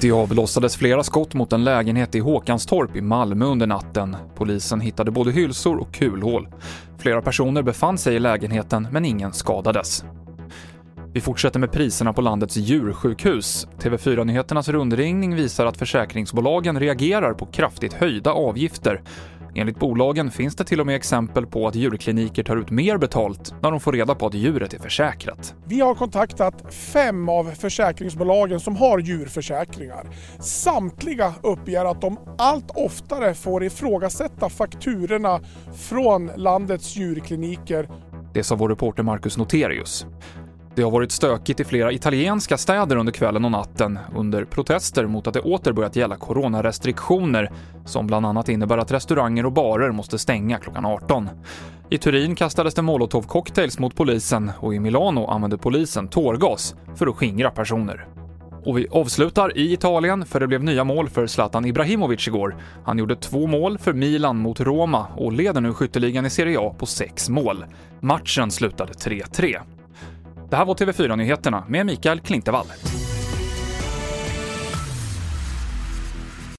Det avlossades flera skott mot en lägenhet i Håkanstorp i Malmö under natten. Polisen hittade både hylsor och kulhål. Flera personer befann sig i lägenheten, men ingen skadades. Vi fortsätter med priserna på landets djursjukhus. TV4-nyheternas rundringning visar att försäkringsbolagen reagerar på kraftigt höjda avgifter. Enligt bolagen finns det till och med exempel på att djurkliniker tar ut mer betalt när de får reda på att djuret är försäkrat. Vi har kontaktat fem av försäkringsbolagen som har djurförsäkringar. Samtliga uppger att de allt oftare får ifrågasätta fakturorna från landets djurkliniker. Det sa vår reporter Marcus Noterius. Det har varit stökigt i flera italienska städer under kvällen och natten under protester mot att det åter börjat gälla coronarestriktioner som bland annat innebär att restauranger och barer måste stänga klockan 18. I Turin kastades det molotovcocktails mot polisen och i Milano använde polisen tårgas för att skingra personer. Och vi avslutar i Italien, för det blev nya mål för Zlatan Ibrahimovic igår. Han gjorde två mål för Milan mot Roma och leder nu skytteligan i Serie A på sex mål. Matchen slutade 3-3. Det här var TV4-nyheterna med Mikael Klintevall.